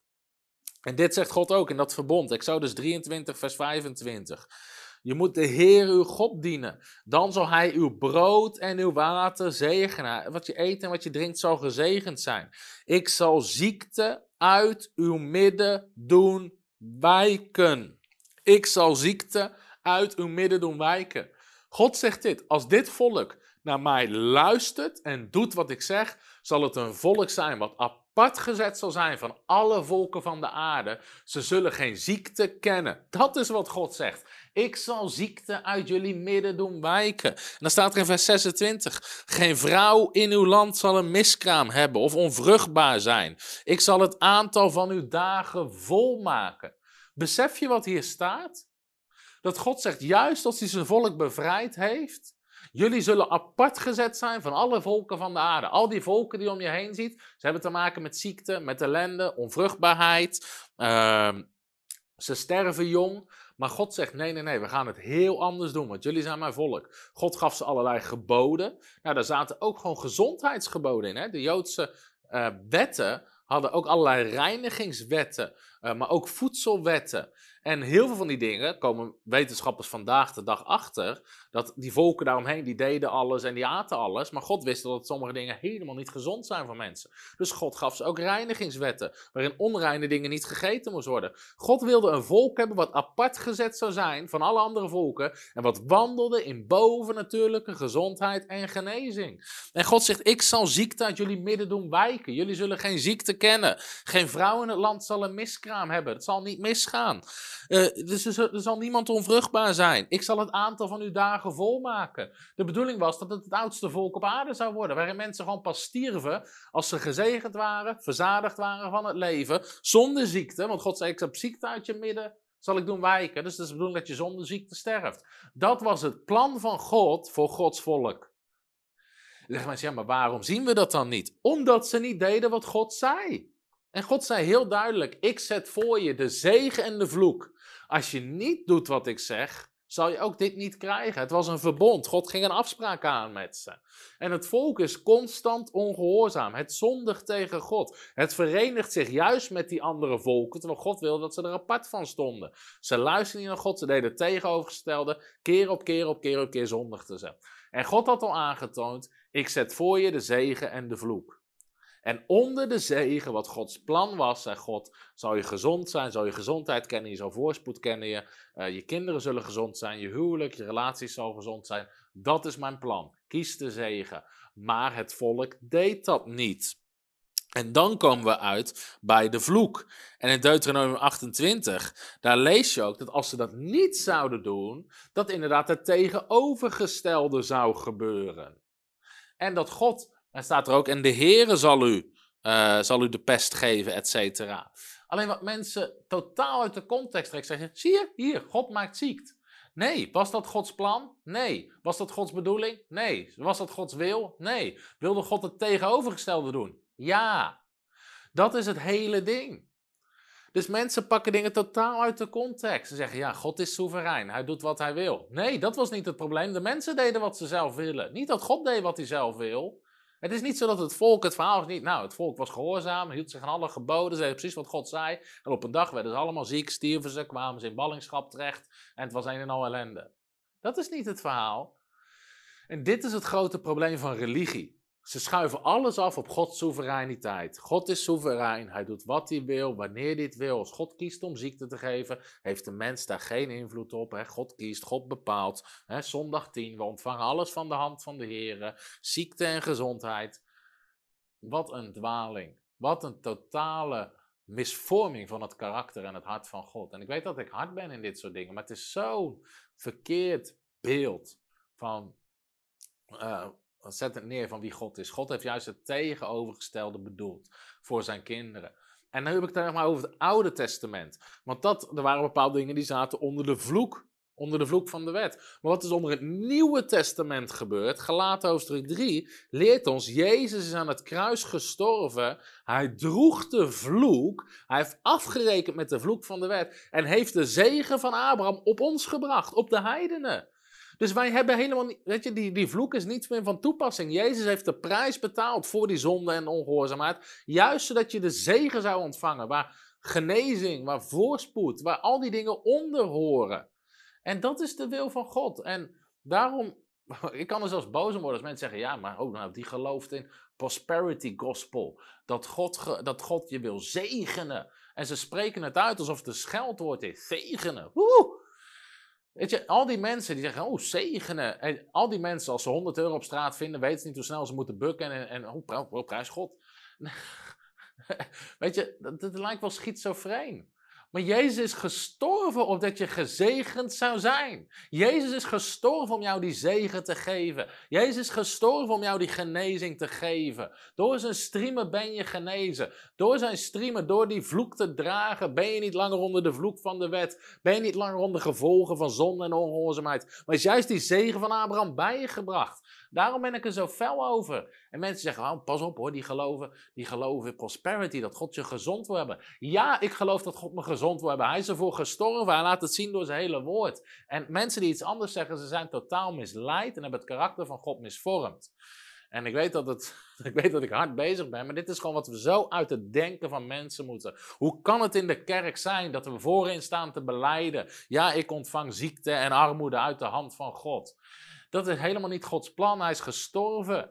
En dit zegt God ook in dat verbond. Exodus 23, vers 25. Je moet de Heer uw God dienen. Dan zal Hij uw brood en uw water zegenen. Wat je eet en wat je drinkt zal gezegend zijn. Ik zal ziekte uit uw midden doen wijken. Ik zal ziekte uit uw midden doen wijken. God zegt dit: als dit volk naar mij luistert en doet wat ik zeg, zal het een volk zijn wat apart gezet zal zijn van alle volken van de aarde. Ze zullen geen ziekte kennen. Dat is wat God zegt. Ik zal ziekte uit jullie midden doen wijken. En dan staat er in vers 26: Geen vrouw in uw land zal een miskraam hebben of onvruchtbaar zijn. Ik zal het aantal van uw dagen volmaken. Besef je wat hier staat? Dat God zegt, juist als hij zijn volk bevrijd heeft, Jullie zullen apart gezet zijn van alle volken van de aarde. Al die volken die om je heen ziet, ze hebben te maken met ziekte, met ellende, onvruchtbaarheid. Uh, ze sterven jong. Maar God zegt: nee, nee, nee, we gaan het heel anders doen, want jullie zijn mijn volk. God gaf ze allerlei geboden. Nou, daar zaten ook gewoon gezondheidsgeboden in. Hè? De Joodse uh, wetten hadden ook allerlei reinigingswetten, uh, maar ook voedselwetten. En heel veel van die dingen komen wetenschappers vandaag de dag achter. Dat die volken daaromheen, die deden alles en die aten alles. Maar God wist dat sommige dingen helemaal niet gezond zijn voor mensen. Dus God gaf ze ook reinigingswetten. Waarin onreine dingen niet gegeten moest worden. God wilde een volk hebben wat apart gezet zou zijn van alle andere volken. En wat wandelde in bovennatuurlijke gezondheid en genezing. En God zegt, ik zal ziekte uit jullie midden doen wijken. Jullie zullen geen ziekte kennen. Geen vrouw in het land zal een miskraam hebben. Het zal niet misgaan. Uh, dus er, zal niemand onvruchtbaar zijn. Ik zal het aantal van uw dagen volmaken. De bedoeling was dat het het oudste volk op aarde zou worden. Waarin mensen gewoon pas stierven als ze gezegend waren, verzadigd waren van het leven. Zonder ziekte. Want God zei: Ik heb ziekte uit je midden. Zal ik doen wijken. Dus het is de bedoeling dat je zonder ziekte sterft. Dat was het plan van God voor Gods volk. Dan zeggen mensen, ja, maar waarom zien we dat dan niet? Omdat ze niet deden wat God zei. En God zei heel duidelijk: Ik zet voor je de zegen en de vloek. Als je niet doet wat ik zeg, zal je ook dit niet krijgen. Het was een verbond. God ging een afspraak aan met ze. En het volk is constant ongehoorzaam. Het zondigt tegen God. Het verenigt zich juist met die andere volken, terwijl God wilde dat ze er apart van stonden. Ze luisterden niet naar God, ze deden het tegenovergestelde. Keer op keer op keer op keer zondigden ze. En God had al aangetoond, Ik zet voor je de zegen en de vloek. En onder de zegen, wat Gods plan was, zei God, zal je gezond zijn, zal je gezondheid kennen, je zal voorspoed kennen, je, uh, je kinderen zullen gezond zijn, je huwelijk, je relaties zal gezond zijn. Dat is mijn plan. Kies de zegen. Maar het volk deed dat niet. En dan komen we uit bij de vloek. En in Deuteronomium 28, daar lees je ook dat als ze dat niet zouden doen, dat inderdaad het tegenovergestelde zou gebeuren. En dat God en staat er ook, en de Heere zal u, uh, zal u de pest geven, et cetera. Alleen wat mensen totaal uit de context trekken, zeggen, zie je, hier, God maakt ziekt. Nee, was dat Gods plan? Nee. Was dat Gods bedoeling? Nee. Was dat Gods wil? Nee. Wilde God het tegenovergestelde doen? Ja. Dat is het hele ding. Dus mensen pakken dingen totaal uit de context. Ze zeggen, ja, God is soeverein. Hij doet wat hij wil. Nee, dat was niet het probleem. De mensen deden wat ze zelf willen. Niet dat God deed wat hij zelf wil. Het is niet zo dat het volk, het verhaal is niet, nou, het volk was gehoorzaam, hield zich aan alle geboden, zei precies wat God zei. En op een dag werden ze allemaal ziek, stierven ze, kwamen ze in ballingschap terecht en het was een en al ellende. Dat is niet het verhaal. En dit is het grote probleem van religie. Ze schuiven alles af op Gods soevereiniteit. God is soeverein, hij doet wat hij wil, wanneer hij wil. Als God kiest om ziekte te geven, heeft de mens daar geen invloed op. Hè? God kiest, God bepaalt. Hè? Zondag 10, we ontvangen alles van de hand van de Heer. Ziekte en gezondheid. Wat een dwaling. Wat een totale misvorming van het karakter en het hart van God. En ik weet dat ik hard ben in dit soort dingen, maar het is zo'n verkeerd beeld van... Uh, zet het neer van wie God is. God heeft juist het tegenovergestelde bedoeld voor zijn kinderen. En nu heb ik het nog maar over het Oude Testament. Want dat, er waren bepaalde dingen die zaten onder de vloek. Onder de vloek van de wet. Maar wat is onder het Nieuwe Testament gebeurd? Galaten hoofdstuk 3 leert ons: Jezus is aan het kruis gestorven. Hij droeg de vloek. Hij heeft afgerekend met de vloek van de wet. En heeft de zegen van Abraham op ons gebracht, op de heidenen. Dus wij hebben helemaal niet, weet je, die, die vloek is niet meer van toepassing. Jezus heeft de prijs betaald voor die zonde en ongehoorzaamheid. Juist zodat je de zegen zou ontvangen. Waar genezing, waar voorspoed, waar al die dingen onder horen. En dat is de wil van God. En daarom, ik kan er zelfs boos om worden als mensen zeggen: ja, maar oh, nou, die gelooft in prosperity gospel. Dat God, dat God je wil zegenen. En ze spreken het uit alsof het een scheldwoord is: zegenen. Woe! Weet je, al die mensen die zeggen, oh, zegenen. En al die mensen, als ze 100 euro op straat vinden, weten ze niet hoe snel ze moeten bukken en, en oh, prijs God. Weet je, dat, dat lijkt wel schizofreen. Maar Jezus is gestorven opdat je gezegend zou zijn. Jezus is gestorven om jou die zegen te geven. Jezus is gestorven om jou die genezing te geven. Door zijn striemen ben je genezen. Door zijn striemen, door die vloek te dragen, ben je niet langer onder de vloek van de wet. Ben je niet langer onder gevolgen van zonde en ongehoorzaamheid. Maar is juist die zegen van Abraham bij je gebracht. Daarom ben ik er zo fel over. En mensen zeggen, oh, pas op hoor, die geloven, die geloven in prosperity, dat God je gezond wil hebben. Ja, ik geloof dat God me gezond wil hebben. Hij is ervoor gestorven, hij laat het zien door zijn hele woord. En mensen die iets anders zeggen, ze zijn totaal misleid en hebben het karakter van God misvormd. En ik weet, dat het, ik weet dat ik hard bezig ben, maar dit is gewoon wat we zo uit het denken van mensen moeten. Hoe kan het in de kerk zijn dat we voorin staan te beleiden? Ja, ik ontvang ziekte en armoede uit de hand van God. Dat is helemaal niet Gods plan. Hij is gestorven.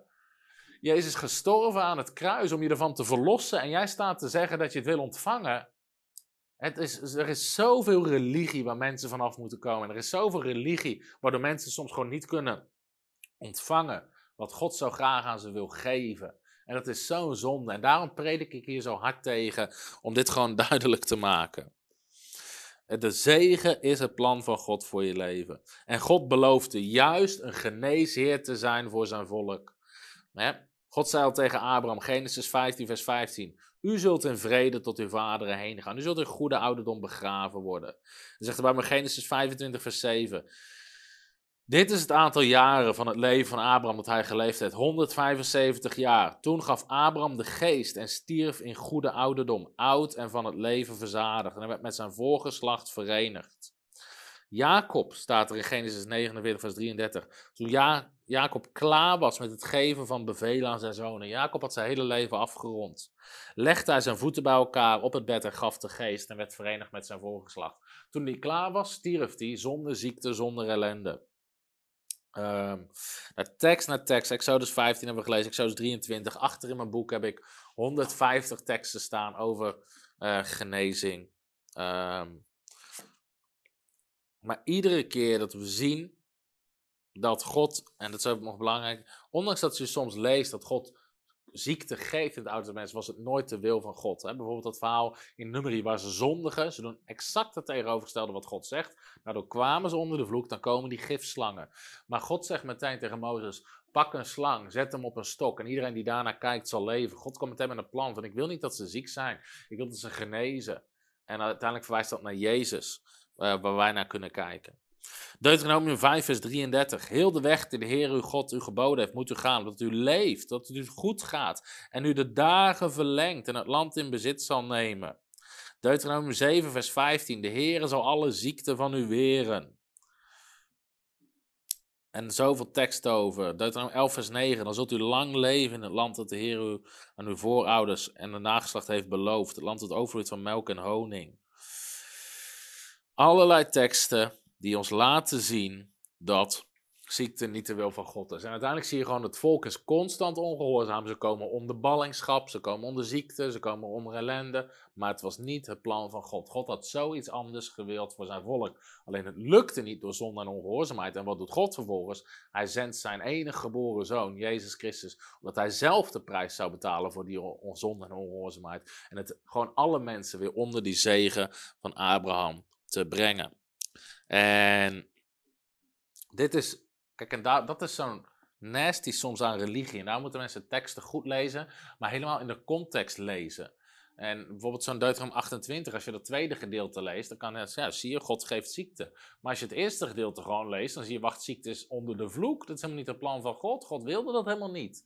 Jezus is gestorven aan het kruis om je ervan te verlossen. En jij staat te zeggen dat je het wil ontvangen. Het is, er is zoveel religie waar mensen vanaf moeten komen. Er is zoveel religie waardoor mensen soms gewoon niet kunnen ontvangen wat God zo graag aan ze wil geven. En dat is zo'n zonde. En daarom predik ik hier zo hard tegen om dit gewoon duidelijk te maken. De zegen is het plan van God voor je leven. En God beloofde juist een geneesheer te zijn voor zijn volk. God zei al tegen Abraham, Genesis 15, vers 15. U zult in vrede tot uw vaderen heen gaan. U zult in goede ouderdom begraven worden. Dan zegt hij bij me Genesis 25, vers 7. Dit is het aantal jaren van het leven van Abraham dat hij geleefd heeft. 175 jaar. Toen gaf Abraham de geest en stierf in goede ouderdom. Oud en van het leven verzadigd. En werd met zijn voorgeslacht verenigd. Jacob staat er in Genesis 49, vers 33. Toen ja, Jacob klaar was met het geven van bevelen aan zijn zonen. Jacob had zijn hele leven afgerond. Legde hij zijn voeten bij elkaar op het bed en gaf de geest en werd verenigd met zijn voorgeslacht. Toen hij klaar was, stierf hij zonder ziekte, zonder ellende. Um, tekst na tekst, Exodus 15 hebben we gelezen, Exodus 23. Achter in mijn boek heb ik 150 teksten staan over uh, genezing. Um, maar iedere keer dat we zien dat God, en dat is ook nog belangrijk, ondanks dat je soms leest dat God ziekte geeft in het Oude Testament, was het nooit de wil van God. Hè? Bijvoorbeeld dat verhaal in Numeri waar ze zondigen, ze doen exact het tegenovergestelde wat God zegt. Daardoor kwamen ze onder de vloek, dan komen die gifslangen. Maar God zegt meteen tegen Mozes, pak een slang, zet hem op een stok en iedereen die daarna kijkt zal leven. God komt meteen met een plan van ik wil niet dat ze ziek zijn, ik wil dat ze genezen. En uiteindelijk verwijst dat naar Jezus, uh, waar wij naar kunnen kijken. Deuteronomium 5, vers 33. Heel de weg die de Heer uw God u geboden heeft, moet u gaan, dat u leeft, dat het u goed gaat en u de dagen verlengt en het land in bezit zal nemen. Deuteronomium 7, vers 15. De Heer zal alle ziekten van u weren. En zoveel tekst over. Deuteronomium 11, vers 9. Dan zult u lang leven in het land dat de Heer u aan uw voorouders en de nageslacht heeft beloofd. Het land dat overvloeit van melk en honing. Allerlei teksten die ons laten zien dat ziekte niet de wil van God is. En uiteindelijk zie je gewoon het volk is constant ongehoorzaam. Ze komen onder ballingschap, ze komen onder ziekte, ze komen onder ellende. Maar het was niet het plan van God. God had zoiets anders gewild voor zijn volk. Alleen het lukte niet door zonde en ongehoorzaamheid. En wat doet God vervolgens? Hij zendt zijn enige geboren zoon, Jezus Christus, omdat hij zelf de prijs zou betalen voor die zonde en ongehoorzaamheid. En het gewoon alle mensen weer onder die zegen van Abraham te brengen. En dit is, kijk, en dat is zo'n nasty soms aan religie. En daar moeten mensen teksten goed lezen, maar helemaal in de context lezen. En bijvoorbeeld zo'n Deuteronomium 28, als je dat tweede gedeelte leest, dan kan je ja, zie je, God geeft ziekte. Maar als je het eerste gedeelte gewoon leest, dan zie je, wacht, ziekte is onder de vloek. Dat is helemaal niet het plan van God. God wilde dat helemaal niet.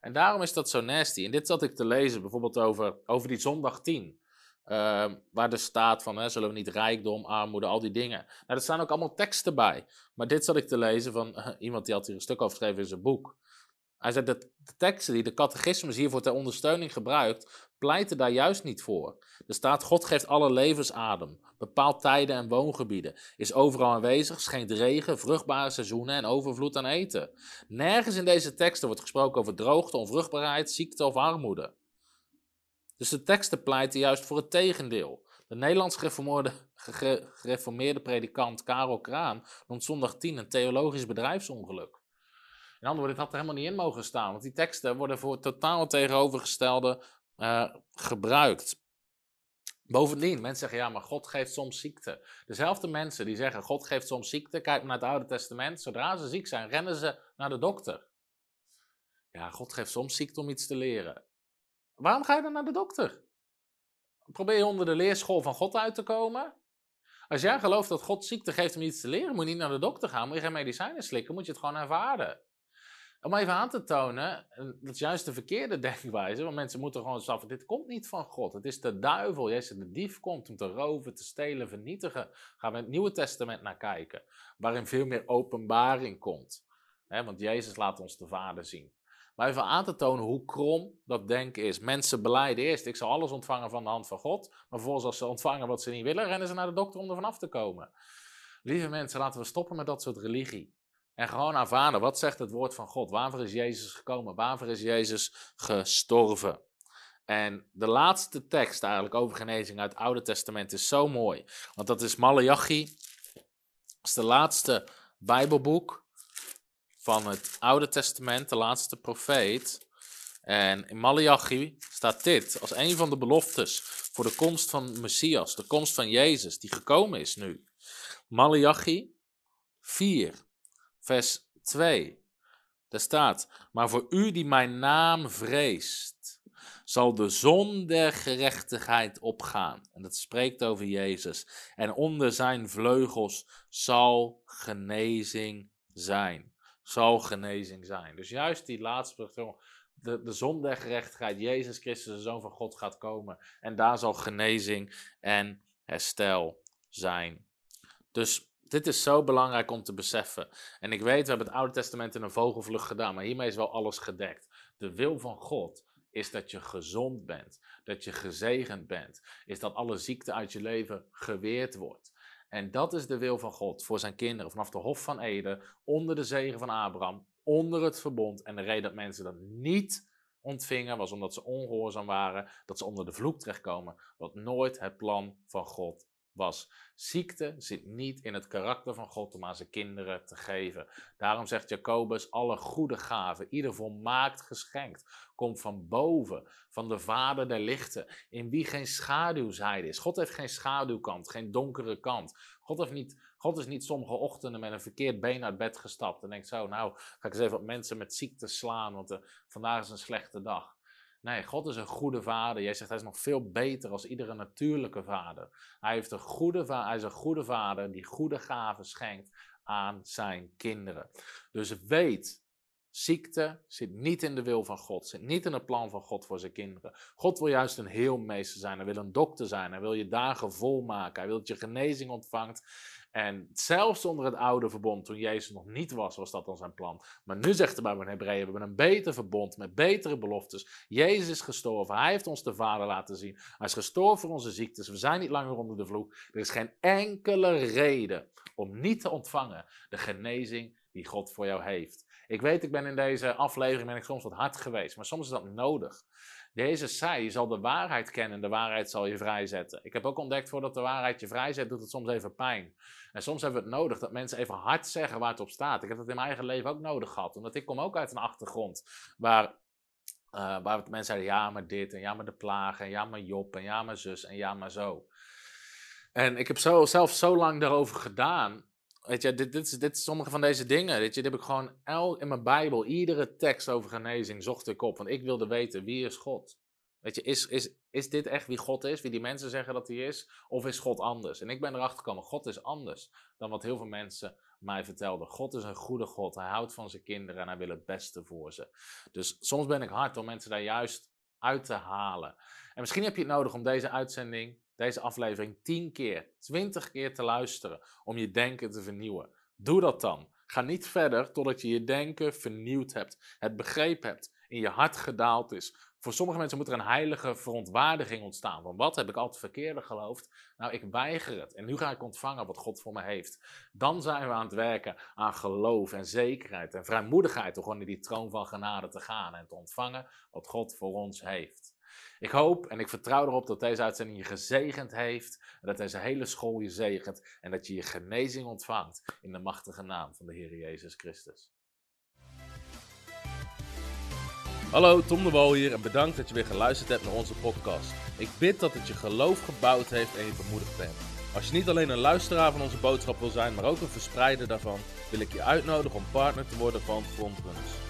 En daarom is dat zo nasty. En dit zat ik te lezen, bijvoorbeeld over, over die zondag 10. Uh, waar er staat van, hè, zullen we niet rijkdom, armoede, al die dingen. Nou, er staan ook allemaal teksten bij. Maar dit zat ik te lezen van uh, iemand die had hier een stuk over geschreven in zijn boek. Hij zei dat de teksten die de catechismus hiervoor ter ondersteuning gebruikt, pleiten daar juist niet voor. Er staat, God geeft alle levensadem, bepaalt tijden en woongebieden, is overal aanwezig, schenkt regen, vruchtbare seizoenen en overvloed aan eten. Nergens in deze teksten wordt gesproken over droogte, onvruchtbaarheid, ziekte of armoede. Dus de teksten pleiten juist voor het tegendeel. De Nederlands gereformeerde, predikant Karel Kraan noemt zondag 10 een theologisch bedrijfsongeluk. In andere woorden, dit had er helemaal niet in mogen staan, want die teksten worden voor het totaal tegenovergestelde uh, gebruikt. Bovendien, mensen zeggen ja, maar God geeft soms ziekte. Dezelfde mensen die zeggen God geeft soms ziekte, kijk naar het Oude Testament, zodra ze ziek zijn, rennen ze naar de dokter. Ja, God geeft soms ziekte om iets te leren. Waarom ga je dan naar de dokter? Probeer je onder de leerschool van God uit te komen? Als jij gelooft dat God ziekte geeft om iets te leren, moet je niet naar de dokter gaan, moet je geen medicijnen slikken, moet je het gewoon ervaren. Om even aan te tonen, dat is juist de verkeerde denkwijze, want mensen moeten gewoon zeggen, dit komt niet van God, het is de duivel, Jezus de dief komt om te roven, te stelen, vernietigen. Gaan we in het Nieuwe Testament naar kijken, waarin veel meer openbaring komt. want Jezus laat ons de Vader zien. Maar even aan te tonen hoe krom dat denken is. Mensen beleiden eerst, ik zal alles ontvangen van de hand van God. Maar vervolgens als ze ontvangen wat ze niet willen, rennen ze naar de dokter om er vanaf te komen. Lieve mensen, laten we stoppen met dat soort religie. En gewoon aanvaarden, wat zegt het woord van God? Waarvoor is Jezus gekomen? Waarvoor is Jezus gestorven? En de laatste tekst eigenlijk over genezing uit het Oude Testament is zo mooi. Want dat is Malachi. Dat is de laatste Bijbelboek van het Oude Testament, de laatste profeet. En in Malachi staat dit als een van de beloftes voor de komst van Messias, de komst van Jezus, die gekomen is nu. Malachi 4, vers 2. Daar staat: Maar voor u die mijn naam vreest, zal de zon der gerechtigheid opgaan. En dat spreekt over Jezus. En onder zijn vleugels zal genezing zijn zal genezing zijn. Dus juist die laatste, de, de zon der gerechtigheid, Jezus Christus, de Zoon van God, gaat komen. En daar zal genezing en herstel zijn. Dus dit is zo belangrijk om te beseffen. En ik weet, we hebben het Oude Testament in een vogelvlucht gedaan, maar hiermee is wel alles gedekt. De wil van God is dat je gezond bent, dat je gezegend bent, is dat alle ziekte uit je leven geweerd wordt. En dat is de wil van God voor zijn kinderen vanaf de Hof van Eden, onder de zegen van Abraham, onder het verbond. En de reden dat mensen dat niet ontvingen was omdat ze ongehoorzaam waren, dat ze onder de vloek terechtkomen, wat nooit het plan van God was. Ziekte zit niet in het karakter van God om aan zijn kinderen te geven. Daarom zegt Jacobus: alle goede gaven, ieder volmaakt geschenkt, komt van boven, van de Vader der lichten, in wie geen schaduwzijde is. God heeft geen schaduwkant, geen donkere kant. God, heeft niet, God is niet sommige ochtenden met een verkeerd been uit bed gestapt en denkt zo, nou ga ik eens even wat mensen met ziekte slaan, want uh, vandaag is een slechte dag. Nee, God is een goede vader. Jij zegt hij is nog veel beter als iedere natuurlijke vader. Hij, heeft een goede hij is een goede vader die goede gaven schenkt aan zijn kinderen. Dus weet, ziekte zit niet in de wil van God, zit niet in het plan van God voor zijn kinderen. God wil juist een heelmeester zijn, hij wil een dokter zijn, hij wil je dagen volmaken, hij wil dat je genezing ontvangt en zelfs onder het oude verbond, toen Jezus nog niet was, was dat dan zijn plan. Maar nu zegt de Bijbel in Hebreeën, we hebben een beter verbond met betere beloftes. Jezus is gestorven, hij heeft ons de Vader laten zien. Hij is gestorven voor onze ziektes, we zijn niet langer onder de vloek. Er is geen enkele reden om niet te ontvangen de genezing die God voor jou heeft. Ik weet, ik ben in deze aflevering ben ik soms wat hard geweest, maar soms is dat nodig. Jezus zei, je zal de waarheid kennen en de waarheid zal je vrijzetten. Ik heb ook ontdekt, voordat de waarheid je vrijzet, doet het soms even pijn. En soms hebben we het nodig dat mensen even hard zeggen waar het op staat. Ik heb dat in mijn eigen leven ook nodig gehad, omdat ik kom ook uit een achtergrond waar uh, waar mensen zeiden, ja maar dit, en ja maar de plagen, en ja maar Job, en ja maar zus, en ja maar zo. En ik heb zo, zelf zo lang daarover gedaan. Weet je, dit, dit, is, sommige van deze dingen. Weet je, dit heb ik gewoon el, in mijn Bijbel, iedere tekst over genezing zocht ik op. Want ik wilde weten, wie is God? Weet je, is, is, is dit echt wie God is? Wie die mensen zeggen dat hij is? Of is God anders? En ik ben erachter gekomen, God is anders dan wat heel veel mensen mij vertelden. God is een goede God. Hij houdt van zijn kinderen en hij wil het beste voor ze. Dus soms ben ik hard om mensen daar juist uit te halen. En misschien heb je het nodig om deze uitzending, deze aflevering 10 keer, 20 keer te luisteren. Om je denken te vernieuwen. Doe dat dan. Ga niet verder totdat je je denken vernieuwd hebt. Het begreep hebt. In je hart gedaald is voor sommige mensen moet er een heilige verontwaardiging ontstaan. Van wat heb ik altijd verkeerde geloofd? Nou, ik weiger het. En nu ga ik ontvangen wat God voor me heeft. Dan zijn we aan het werken aan geloof en zekerheid en vrijmoedigheid. Om gewoon in die troon van genade te gaan en te ontvangen wat God voor ons heeft. Ik hoop en ik vertrouw erop dat deze uitzending je gezegend heeft. En dat deze hele school je zegent. En dat je je genezing ontvangt in de machtige naam van de Heer Jezus Christus. Hallo, Tom de Wol hier en bedankt dat je weer geluisterd hebt naar onze podcast. Ik bid dat het je geloof gebouwd heeft en je bemoedigd bent. Als je niet alleen een luisteraar van onze boodschap wil zijn, maar ook een verspreider daarvan, wil ik je uitnodigen om partner te worden van Frontrunners.